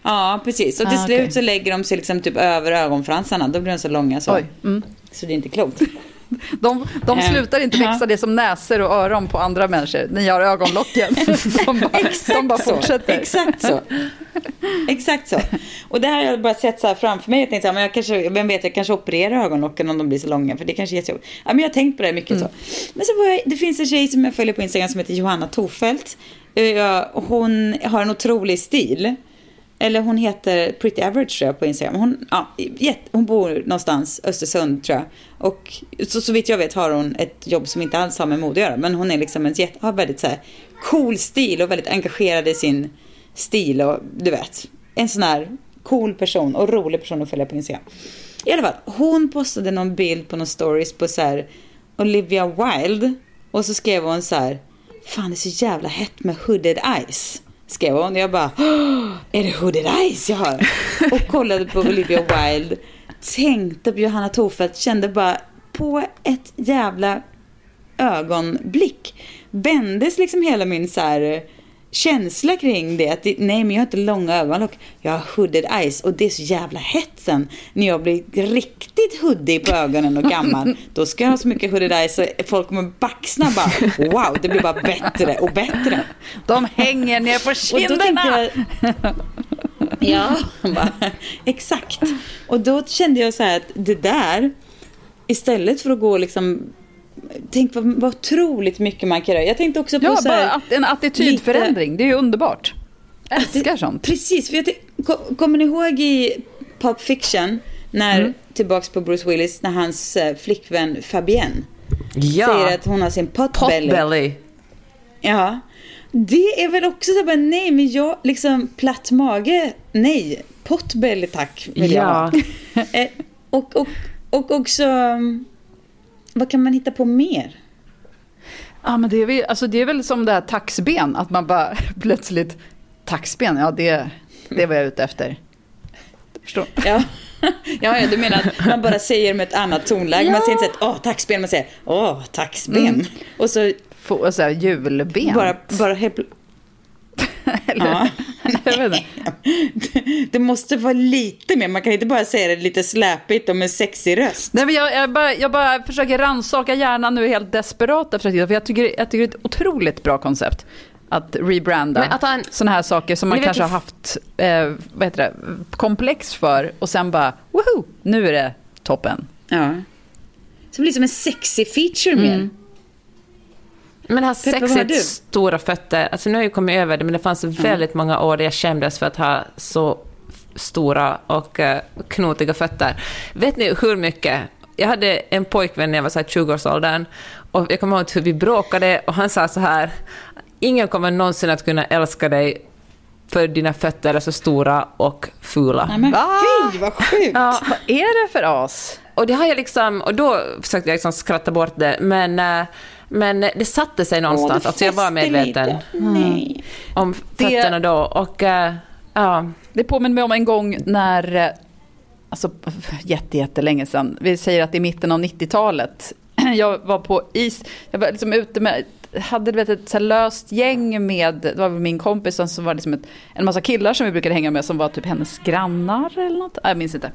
Ja, precis. Och till Ah, slut okej. så lägger de sig liksom typ över ögonfransarna. Då blir de så långa så. Mm. Så det är inte klokt. De, de Eh, slutar inte växa ja. det som näsor och öron på andra människor. Ni har ögonlocken. De bara, de bara så. fortsätter. Exakt så. Exakt så. Och det här har jag bara sett så här framför mig. Jag tänkte så här, men jag kanske, vem vet, jag kanske opererar ögonlocken om de blir så långa. För det kanske är jättejobbigt. Ja, men jag har tänkt på det mycket Mm. så. Men så jag, det finns en tjej som jag följer på Instagram som heter Johanna Torfelt. Eh, Hon har en otrolig stil. Eller hon heter Pretty Average tror jag på Instagram. Hon, ja, jätte, hon bor någonstans, Östersund tror jag. Och så, så vitt jag vet har hon ett jobb som inte alls har med mode att göra. Men hon är liksom en jätte, har väldigt så här cool stil och väldigt engagerad i sin stil och du vet. En sån här cool person och rolig person att följa på Instagram. I alla fall, hon postade någon bild på någon stories på så här Olivia Wilde. Och så skrev hon så här, fan det är så jävla hett med hooded eyes. Skrev hon. Jag bara, är det hooded eyes jag har? Och kollade på Olivia Wilde. Tänkte på Johanna Thorfeldt, kände bara på ett jävla ögonblick vändes liksom hela min så här känsla kring det. Att det, nej, men jag har inte långa ögonlock. Jag har hooded eyes och det är så jävla hett sen. När jag blir riktigt hoodie på ögonen och gammal. Då ska jag ha så mycket hooded eyes så folk kommer baxna bara. Wow, det blir bara bättre och bättre. De hänger ner på kinderna. Ja, bara, exakt. Och då kände jag så här att det där, istället för att gå liksom... Tänk vad, vad otroligt mycket man kan göra. Jag tänkte också på Ja, så bara här, att, en attitydförändring. Det är ju underbart. Älskar sånt. Precis, för jag kommer ni ihåg i Pulp Fiction, när, Mm. tillbaks på Bruce Willis, när hans eh, flickvän Fabienne Ja, säger att hon har sin potbelly. potbelly. Ja. Det är väl också så bara, nej men jag, liksom platt mage, nej. Potbelly tack vill jag ha. Ja, Eh, och, och, och också, um, vad kan man hitta på mer? Ja, men det är, väl, alltså det är väl som det här taxben, att man bara plötsligt, taxben, ja det, det var jag ute efter. Förstår? Ja. ja, ja, du menar att man bara säger med ett annat tonläge. Man säger inte så att åh, taxben, man säger åh, taxben. Mm. Och så Få, så här, julben. bara, bara helt... Eller, Ja. jag vet inte. Det måste vara lite mer, man kan inte bara säga det lite släpigt och med sexig röst. Nej, men jag, jag, bara, jag bara försöker rannsaka hjärnan nu helt desperat efter för jag tycker, jag tycker det är ett otroligt bra koncept. Att rebranda Men att han- sådana här saker som man kanske har haft eh, vad heter det, komplex för och sen bara, woho, nu är det toppen. Ja. Så det blir som en sexig feature mer. Men det här har sexigt stora fötter, alltså nu har jag ju kommit över det, men det fanns väldigt många år där jag skämdes för att ha så stora och uh, knotiga fötter. Vet ni hur mycket? Jag hade en pojkvän när jag var så här 20-årsåldern och jag kommer ihåg hur vi bråkade och han sa så här, ingen kommer någonsin att kunna älska dig för dina fötter är så stora och fula. Nej men Va? fy vad sjukt. Ja, Vad är det för as? och det har jag liksom, och då försökte jag liksom skratta bort det, men, eh, men det satte sig någonstans. Åh, det alltså jag var medveten lite. Nej. om Det- fötterna då. Och eh, ja, Det påminner mig om en gång när, eh, alltså jätte, jättelänge sedan, vi säger att det är mitten av 90-talet. Jag var på is, jag var liksom ute med, hade du vet, ett så löst gäng med, det var min kompis så var det liksom ett, en massa killar som vi brukade hänga med som var typ hennes grannar eller något, jag minns inte.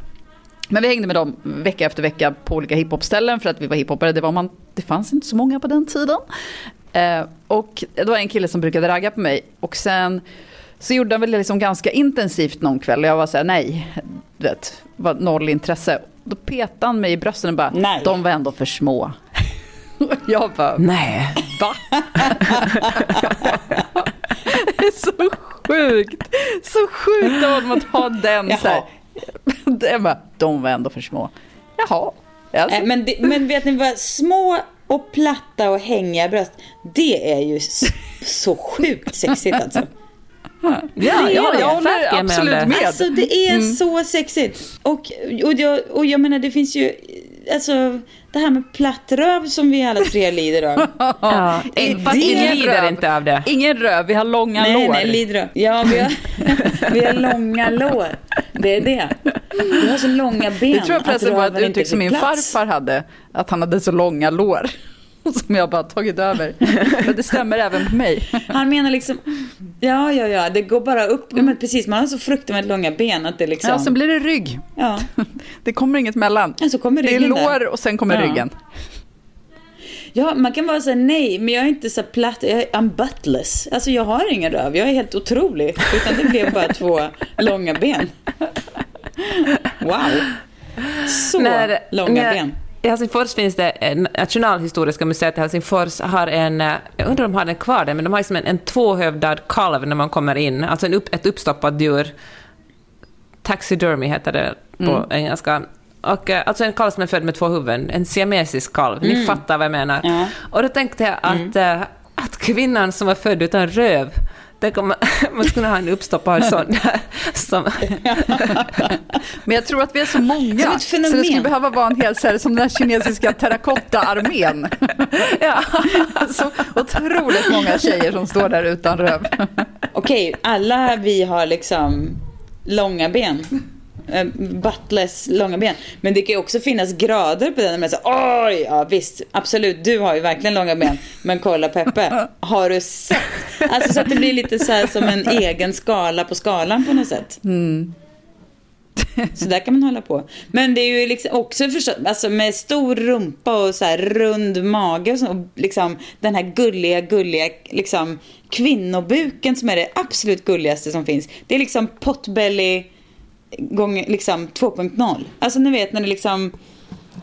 Men vi hängde med dem vecka efter vecka på olika hiphopställen för att vi var hiphopare. Det, var man, det fanns inte så många på den tiden. Eh, och det var en kille som brukade ragga på mig. Och sen så gjorde han väl det liksom ganska intensivt någon kväll. Och jag var så här, nej, du vet, var noll intresse. Då petade han mig i brösten och bara, Nej. de var ändå för små. Jag bara, Nej. va? det är så sjukt. Så sjukt av honom att ha den Jaha. så här. Det bara, de var ändå för små. Jaha. Alltså, Men, det, men vet ni vad? Små och platta och hängiga bröst. Det är ju s- så sjukt sexigt alltså. Ja, Det är ja, det. jag håller absolut med. Alltså det är så sexigt. Och, och, jag, och jag menar det finns ju, alltså det här med platt röv som vi alla tre lider av. Ja, I- fast det- vi lider röv. inte av det. Ingen röv, vi har långa nej, lår. nej, lider av. Ja, vi har, vi har långa lår. Det är det. Vi har så långa ben Det tror jag förresten var ett uttryck som min plats. farfar hade. Att han hade så långa lår. Som jag bara tagit över. Men det stämmer även på mig. Han menar liksom, ja, ja, ja, det går bara upp. Men precis, man har så fruktansvärt långa ben att det liksom, Ja, sen blir det rygg. ja. Det kommer inget mellan. Ja, så kommer Det är ryggen där. lår och sen kommer Ja. ryggen. Ja, man kan vara säga nej, men jag är inte så platt. Jag är I'm buttless. Alltså jag har ingen röv. Jag är helt otrolig. Utan det blev bara två långa ben. Wow. Så långa när- ben. I Helsingfors finns det, Nationalhistoriska museet i Helsingfors har en, eh, jag undrar om de har den kvar där, men de har liksom en, en tvåhövdad kalv när man kommer in, alltså en upp, ett uppstoppat djur. Taxidermy heter det på Mm. engelska. Och, eh, alltså en kalv som är född med två huvuden, en siamesisk kalv. Ni fattar vad jag menar. Mm. Ja. Mm. Och då tänkte jag att, eh, att kvinnan som var född utan röv, Tänk om man, man skulle ha en uppstoppad sån där. Som, Men jag tror att vi är så många. Som ett så fenomen. det skulle behöva vara en hel så här, som den här kinesiska terrakotta-armén. ja. Så otroligt många tjejer som står där utan röv. Okej, alla vi har liksom långa ben. Eh, Buttless långa ben. Men det kan ju också finnas grader på den. Men så, Oj, ja visst, absolut, du har ju verkligen långa ben. Men kolla Peppe, har du sett? Alltså så att det blir lite så här som en egen skala på skalan på något sätt. Så där kan man hålla på. Men det är ju liksom också förstås, alltså med stor rumpa och så här rund mage och, så, och liksom den här gulliga, gulliga liksom kvinnobuken som är det absolut gulligaste som finns. Det är liksom potbelly gånger liksom 2.0. Alltså ni vet när det liksom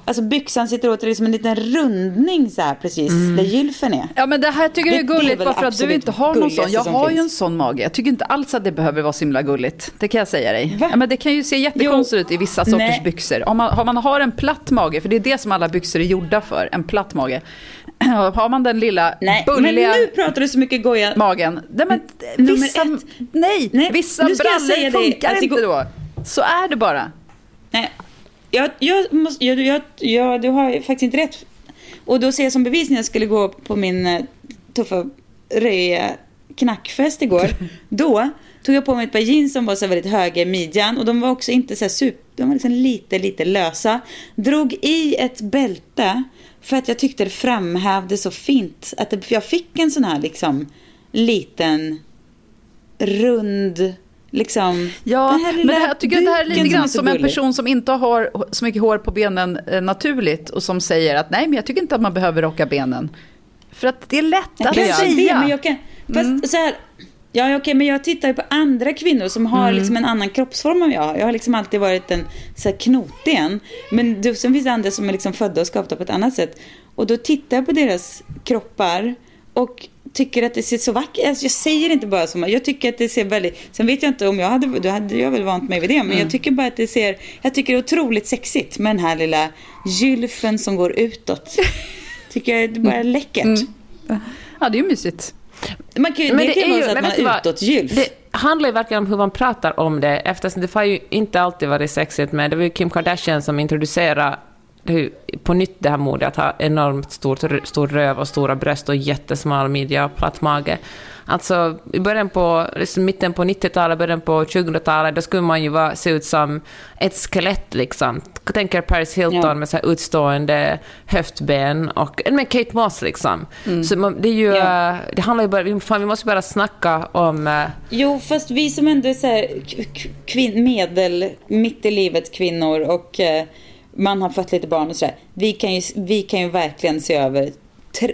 Alltså byxan sitter åt det är som en liten rundning så här precis där gylfen är. Ja men det här tycker jag är är gulligt väl bara för att du inte har någon sån. Jag har ju finns. en sån mage. Jag tycker inte alls att det behöver vara så himla gulligt. Det kan jag säga dig. Va? Ja, men det kan ju se jättekonstigt ut i vissa sorters Nej. byxor. Om man, har man har en platt mage, för det är det som alla byxor är gjorda för, en platt mage. Har man den lilla Nej, men bulliga nu pratar du så mycket goja. magen. Nej, men vissa, nej, Nej, vissa brallor funkar att det inte då. Så är det bara. Nej, jag, jag måste, jag, jag, jag, du har faktiskt inte rätt. Och då ser jag som bevis när jag skulle gå på min eh, tuffa röja knackfest igår. Då tog jag på mig ett par jeans som var så väldigt höga i midjan och de var också inte så här super, de var liksom lite, lite lösa. Drog i ett bälte för att jag tyckte det framhävde så fint. Att det, jag fick en sån här liksom liten rund Liksom, Ja, men lilla det här, jag tycker att det här är lite grann så som en person som inte har så mycket hår på benen eh, naturligt och som säger att nej, men jag tycker inte att man behöver rocka benen. För att det är lätt att Kanske säga. det, men jag kan... Fast så här... Ja, okej, men jag tittar ju på andra kvinnor som har liksom en annan kroppsform än jag har. Jag har liksom alltid varit en så här knotig en. Men det, sen finns det andra som är liksom födda och skapta på ett annat sätt. Och då tittar jag på deras kroppar och tycker att det ser så vackert alltså Jag säger inte bara som jag tycker att det ser väldigt... Sen vet jag inte om jag hade... Då hade jag väl vant mig vid det. Men jag tycker bara att det ser... Jag tycker det är otroligt sexigt med den här lilla gylfen som går utåt. Tycker jag det bara är läckert. Ja, det är ju mysigt. Man kan Men det, kan ju vara så att men man vad? utåtgylf. Det handlar ju verkligen om hur man pratar om det, eftersom det har ju inte alltid varit sexigt med. Det var ju Kim Kardashian som introducerade det är på nytt det här modet att ha enormt stort, stor röv och stora bröst och jättesmal midja och platt mage. Alltså i början på, liksom mitten på 90-talet, början på 2000-talet, då skulle man ju vara, se ut som ett skelett liksom. Jag tänker Paris Hilton Ja. med så här utstående höftben och med Kate Moss liksom. Så man, det är ju, Ja. det handlar ju bara, vi- fan, vi måste bara snacka om eh, Jo, fast vi som ändå är så här, kvin, medel, mitt i livet kvinnor och eh, man har fått lite barn och sådär. Vi, kan ju, vi kan ju verkligen se över tr,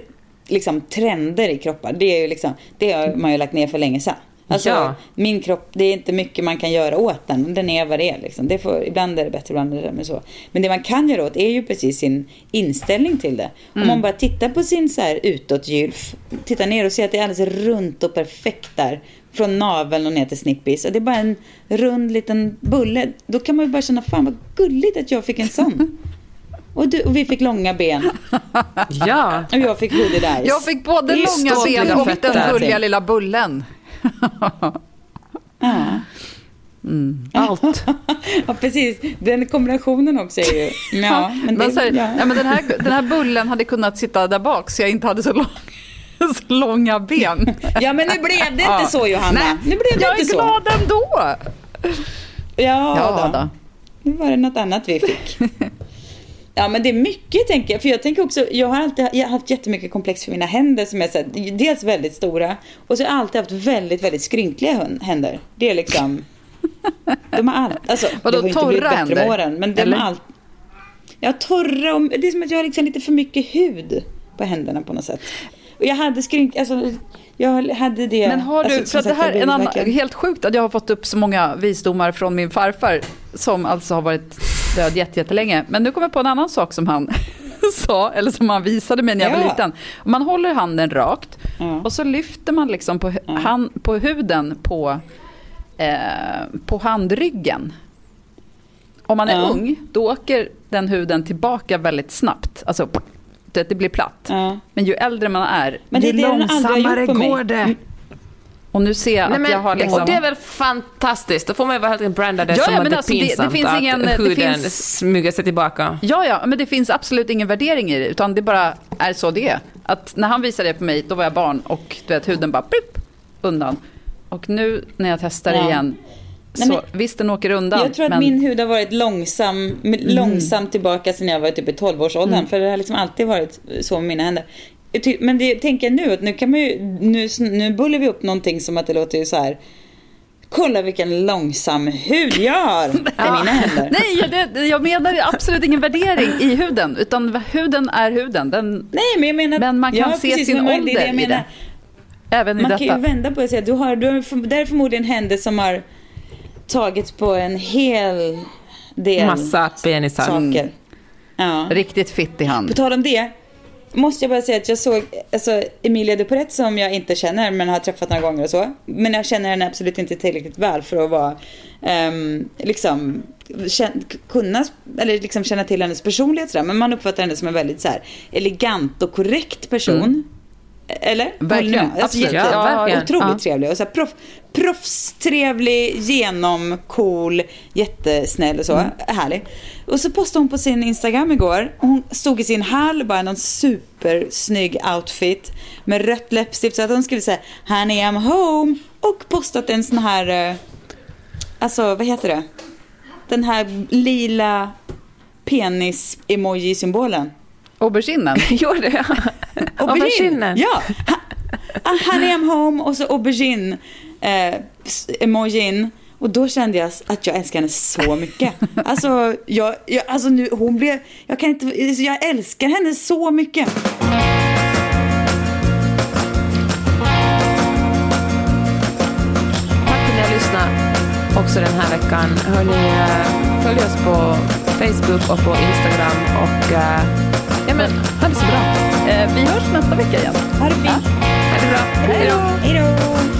liksom, trender i kroppar. Det, är ju liksom, det har man ju lagt ner för länge sedan. Alltså, Ja. min kropp, det är inte mycket man kan göra åt den. Den är vad det är. Liksom. Det får, ibland är det bättre, ibland är det sämre så. Men det man kan göra åt är ju precis sin inställning till det. Om man bara tittar på sin så här utåtgylf, tittar ner och ser att det är alldeles runt och perfekt där. Från naveln och ner till snippis. Och det är bara en rund liten bulle. Då kan man ju bara känna, fan vad gulligt att jag fick en sån. Och, du, och vi fick långa ben. Ja. Och jag fick hooded eyes. Jag fick både långa ben och den gulliga lilla bullen. Ja. Allt. ja, precis. Den kombinationen också är ju... Ja, men, det, Men, här, ja. ja, men den, här, den här bullen hade kunnat sitta där bak så jag inte hade så, lång, så långa ben. ja, men nu blev det inte så Johanna. Nej, nu blev det jag är inte så. glad ändå. Ja, Ja, då. då. Nu var det något annat vi fick. Ja men det är mycket tänker jag. För jag tänker också, jag har alltid jag har haft jättemycket komplex för mina händer som är så här, dels väldigt stora och så har jag alltid haft väldigt, väldigt skrynkliga händer. Det är liksom, de har allt, alltså Vadå, det har inte blivit bättre med händer? åren. Men de Eller? har allt. Ja, torra och det är som att jag har liksom lite för mycket hud på händerna på något sätt. Och jag hade skrynk, alltså jag hade det. Men har du, alltså, för det här är en annan, helt sjukt att jag har fått upp så många visdomar från min farfar som alltså har varit död jätte- jättelänge. Men nu kommer jag på en annan sak som han sa, eller som han visade mig när jag var Ja. liten. Om man håller handen rakt Ja. och så lyfter man liksom på, hu- hand, på huden på, eh, på handryggen. Om man är Ja. ung, då åker den huden tillbaka väldigt snabbt. Alltså, det, det blir platt. Ja. Men ju äldre man är, Men det är ju det har Långsammare går det. och nu ser jag Nej, att men, jag har liksom... Och det är väl fantastiskt? Då får man ju verkligen branda det Ja, som ja, att det är alltså, det- det pinsamt finns att ingen- det huden finns- smyger sig tillbaka. Ja, ja, men det finns absolut ingen värdering i det, utan det bara är så det är. Att när han visade det på mig, då var jag barn och du vet, huden bara plupp, undan. Och nu när jag testar Ja. igen, Nej, så men- visst den åker undan. Jag tror att men, Mm. min hud har varit långsam, långsamt tillbaka sedan jag var typ i 12-årsåldern. För det har liksom alltid varit så med mina händer. Men det tänker jag nu, att nu kan man ju, nu, nu bullar vi upp någonting som att det låter ju så här. Kolla vilken långsam hud jag har med mina händer. Nej, jag, det, jag menar absolut ingen värdering i huden, utan huden är huden. Den, Nej, men jag menar... Men man kan se sin men det ålder det jag i menar. det. även i Man detta. kan ju vända på det och säga, du har, du har, det är förmodligen händer som har tagit på en hel del Massa penisar. saker. Ja. Riktigt fitt i hand. På tal om det, måste jag bara säga att jag såg alltså, Emilia Duporet som jag inte känner men har träffat några gånger och så. Men jag känner henne absolut inte tillräckligt väl för att vara, ehm, liksom, kunna, eller liksom känna till hennes personlighet sådär. Men man uppfattar henne som en väldigt så här, elegant och korrekt person. Eller? Mm. Verkligen, ni med? Alltså, absolut. jätte- Ja, verkligen. Otroligt Ja. trevlig. Och så här, proff, proffstrevlig, genomcool, jättesnäll och så. Mm. Härlig. Och så postade hon på sin Instagram igår. Hon stod i sin hall, bara någon supersnygg outfit med rött läppstift. Så att hon skulle säga Honey I'm home. Och postat en sån här, eh, alltså vad heter det? Den här lila penis-emoji-symbolen. Auberginen. Gjorde jag? Auberginen. Ja! Ha, ah, honey I'm home och så aubergine eh, emojin. Och då kände jag att jag älskar henne så mycket. Alltså, jag, jag, alltså nu, hon blev, jag kan inte, alltså, jag älskar henne så mycket. Tack för att ni har lyssnat också den här veckan. Hörrni, eh, följ oss på Facebook och på Instagram. Och eh, ja, men, ha det så bra. Eh, vi hörs nästa vecka igen. Ha det fint. Ha det bra. Hej då. Hej då.